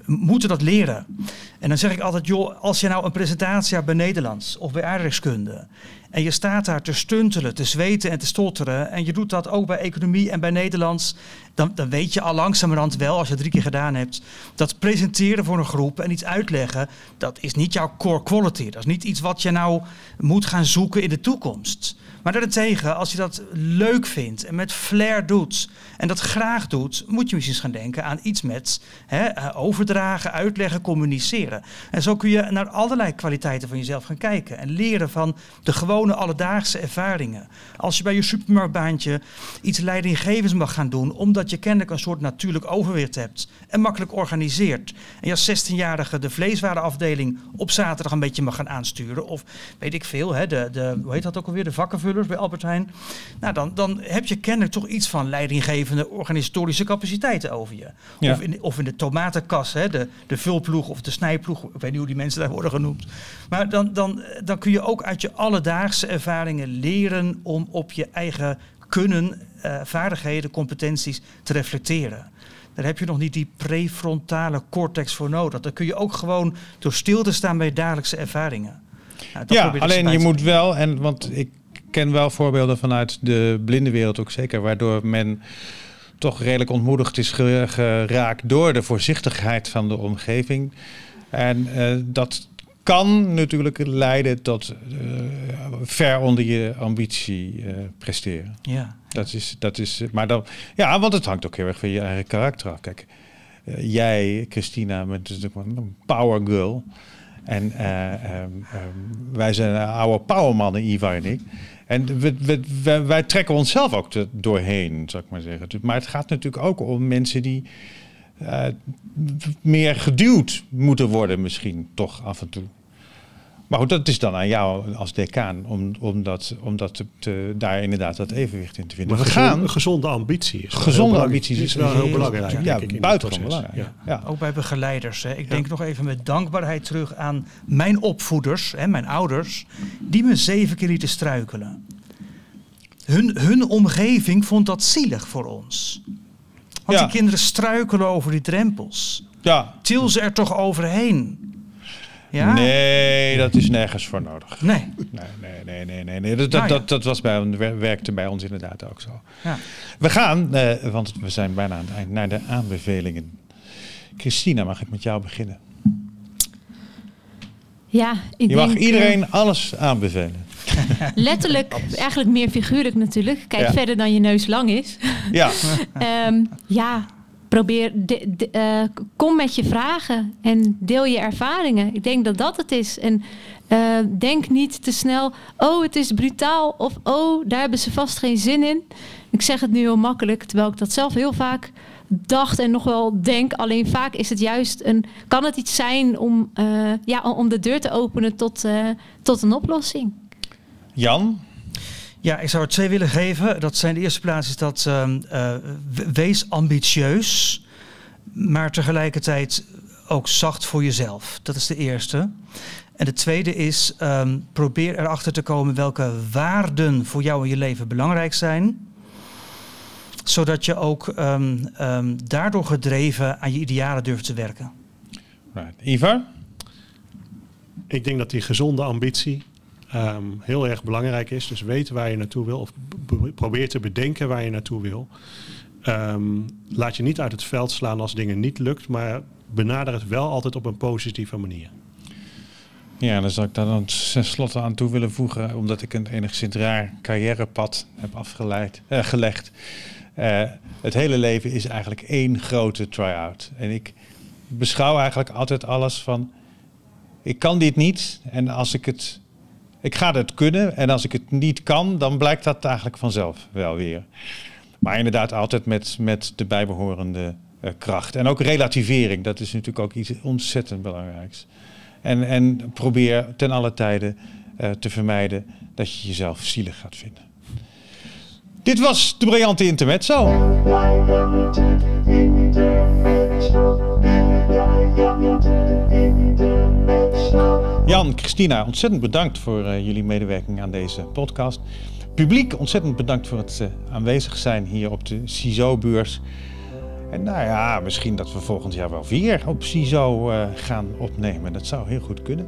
B: moeten dat leren. En dan zeg ik altijd, joh, als je nou een presentatie hebt bij Nederlands of bij aardrijkskunde en je staat daar te stuntelen, te zweten en te stotteren. En je doet dat ook bij economie en bij Nederlands. Dan, dan weet je al langzamerhand wel, als je het drie keer gedaan hebt. Dat presenteren voor een groep en iets uitleggen. Dat is niet jouw core quality. Dat is niet iets wat je nou moet gaan zoeken in de toekomst. Maar daarentegen, als je dat leuk vindt en met flair doet en dat graag doet, moet je misschien gaan denken aan iets met hè, eh, overdragen, uitleggen, communiceren. En zo kun je naar allerlei kwaliteiten van jezelf gaan kijken en leren van de gewone alledaagse ervaringen. Als je bij je supermarktbaantje iets leidinggevends mag gaan doen, omdat je kennelijk een soort natuurlijk overwicht hebt en makkelijk organiseert. En je als 16-jarige de vleeswarenafdeling op zaterdag een beetje mag gaan aansturen. Of weet ik veel, hè, de, de, hoe heet dat ook alweer, de vakkenvullers bij Albert Heijn. Nou, dan, dan heb je kennelijk toch iets van leidinggevende organisatorische capaciteiten over je.
A: Ja.
B: Of, in, of in de tomatenkas, hè, de, de vulploeg of de snijploeg. Ik weet niet hoe die mensen daar worden genoemd. Maar dan, dan, dan kun je ook uit je alledaagse ervaringen leren om op je eigen kunnen, eh, vaardigheden, competenties te reflecteren. Daar heb je nog niet die prefrontale cortex voor nodig. Dat kun je ook gewoon door stil te staan bij je dagelijkse ervaringen. Nou,
A: Ja, alleen je moet wel, en want ik ken wel voorbeelden vanuit de blindenwereld ook zeker, waardoor men toch redelijk ontmoedigd is ge- geraakt door de voorzichtigheid van de omgeving. En eh, dat kan natuurlijk leiden tot eh, ver onder je ambitie eh, presteren.
B: Ja.
A: Dat is, dat is, maar dan, ja, want het hangt ook heel erg van je eigen karakter af. Kijk, jij, Christina, bent natuurlijk wel een power girl. En eh, ehm, ehm, wij zijn oude powermannen, Ivar en ik. En we, we, wij trekken onszelf ook doorheen, zou ik maar zeggen. Maar het gaat natuurlijk ook om mensen die eh, meer geduwd moeten worden, misschien toch af en toe. Maar goed, dat is dan aan jou als decaan om, om, dat, om dat te, te- daar inderdaad dat evenwicht in te vinden.
E: Maar
A: we
E: gezonde,
A: gaan.
E: een gezonde ambitie is
A: Gezonde ambities
E: is wel heel
B: heel-
E: belangrijk.
A: Ja,
E: denk ik,
A: buitengewoon
E: proces.
A: belangrijk.
E: Ja.
A: Ja.
B: Ook bij begeleiders. Hè. Ik denk nog even met dankbaarheid terug aan mijn opvoeders, hè, mijn ouders, die me zeven keer lieten struikelen. Hun, hun omgeving vond dat zielig voor ons. Want
A: Ja.
B: die kinderen struikelen over die drempels.
A: Ja.
B: Til ze er toch overheen. Ja?
A: Nee, dat is nergens voor nodig.
B: Nee.
A: Nee, nee, nee, nee. nee. Dat, dat,
B: Nou ja.
A: dat, dat was bij, werkte bij ons inderdaad ook zo.
B: Ja.
A: We gaan, eh, want we zijn bijna aan het eind, naar de aanbevelingen. Christina, mag ik met jou beginnen?
D: Ja, ik
A: Je mag
D: denk, eh,
A: iedereen alles aanbevelen. [laughs] [laughs]
D: letterlijk, eigenlijk meer figuurlijk natuurlijk. Kijk
A: Ja.
D: verder dan je neus lang is.
A: Ja, [laughs]
D: Ehm, ja, probeer, eh, kom met je vragen en deel je ervaringen. Ik denk dat dat het is. En eh, denk niet te snel, oh het is brutaal of oh daar hebben ze vast geen zin in. Ik zeg het nu heel makkelijk, terwijl ik dat zelf heel vaak dacht en nog wel denk. Alleen vaak is het juist een, kan het iets zijn om, eh, ja, om de deur te openen tot, tot een oplossing.
A: Jan?
B: Ja, ik zou er twee willen geven. Dat zijn de eerste plaats is dat ehm, eh, we- wees ambitieus, maar tegelijkertijd ook zacht voor jezelf. Dat is de eerste. En de tweede is ehm, probeer erachter te komen welke waarden voor jou in je leven belangrijk zijn. Zodat je ook ehm, ehm, daardoor gedreven aan je idealen durft te werken.
A: Right. Ivar?
E: Ik denk dat die gezonde ambitie ehm, heel erg belangrijk is. Dus weten waar je naartoe wil of probeer te bedenken waar je naartoe wil. Ehm, laat je niet uit het veld slaan als dingen niet lukt, maar benader het wel altijd op een positieve manier.
A: Ja, dan zou ik daar dan tenslotte aan toe willen voegen, omdat ik een enigszins raar carrièrepad heb afgeleid, eh, gelegd. Eh, het hele leven is eigenlijk één grote try-out. En ik beschouw eigenlijk altijd alles van, ik kan dit niet en als ik het, ik ga het kunnen en als ik het niet kan, dan blijkt dat eigenlijk vanzelf wel weer. Maar inderdaad altijd met, met de bijbehorende eh, kracht. En ook relativering, dat is natuurlijk ook iets ontzettend belangrijks. En, en probeer ten alle tijde eh, te vermijden dat je jezelf zielig gaat vinden. Dit was de briljante intermezzo. Jan, Christina, ontzettend bedankt voor eh, jullie medewerking aan deze podcast. Publiek, ontzettend bedankt voor het eh, aanwezig zijn hier op de CISO-beurs. En nou ja, misschien dat we volgend jaar wel weer op CISO eh, gaan opnemen. Dat zou heel goed kunnen.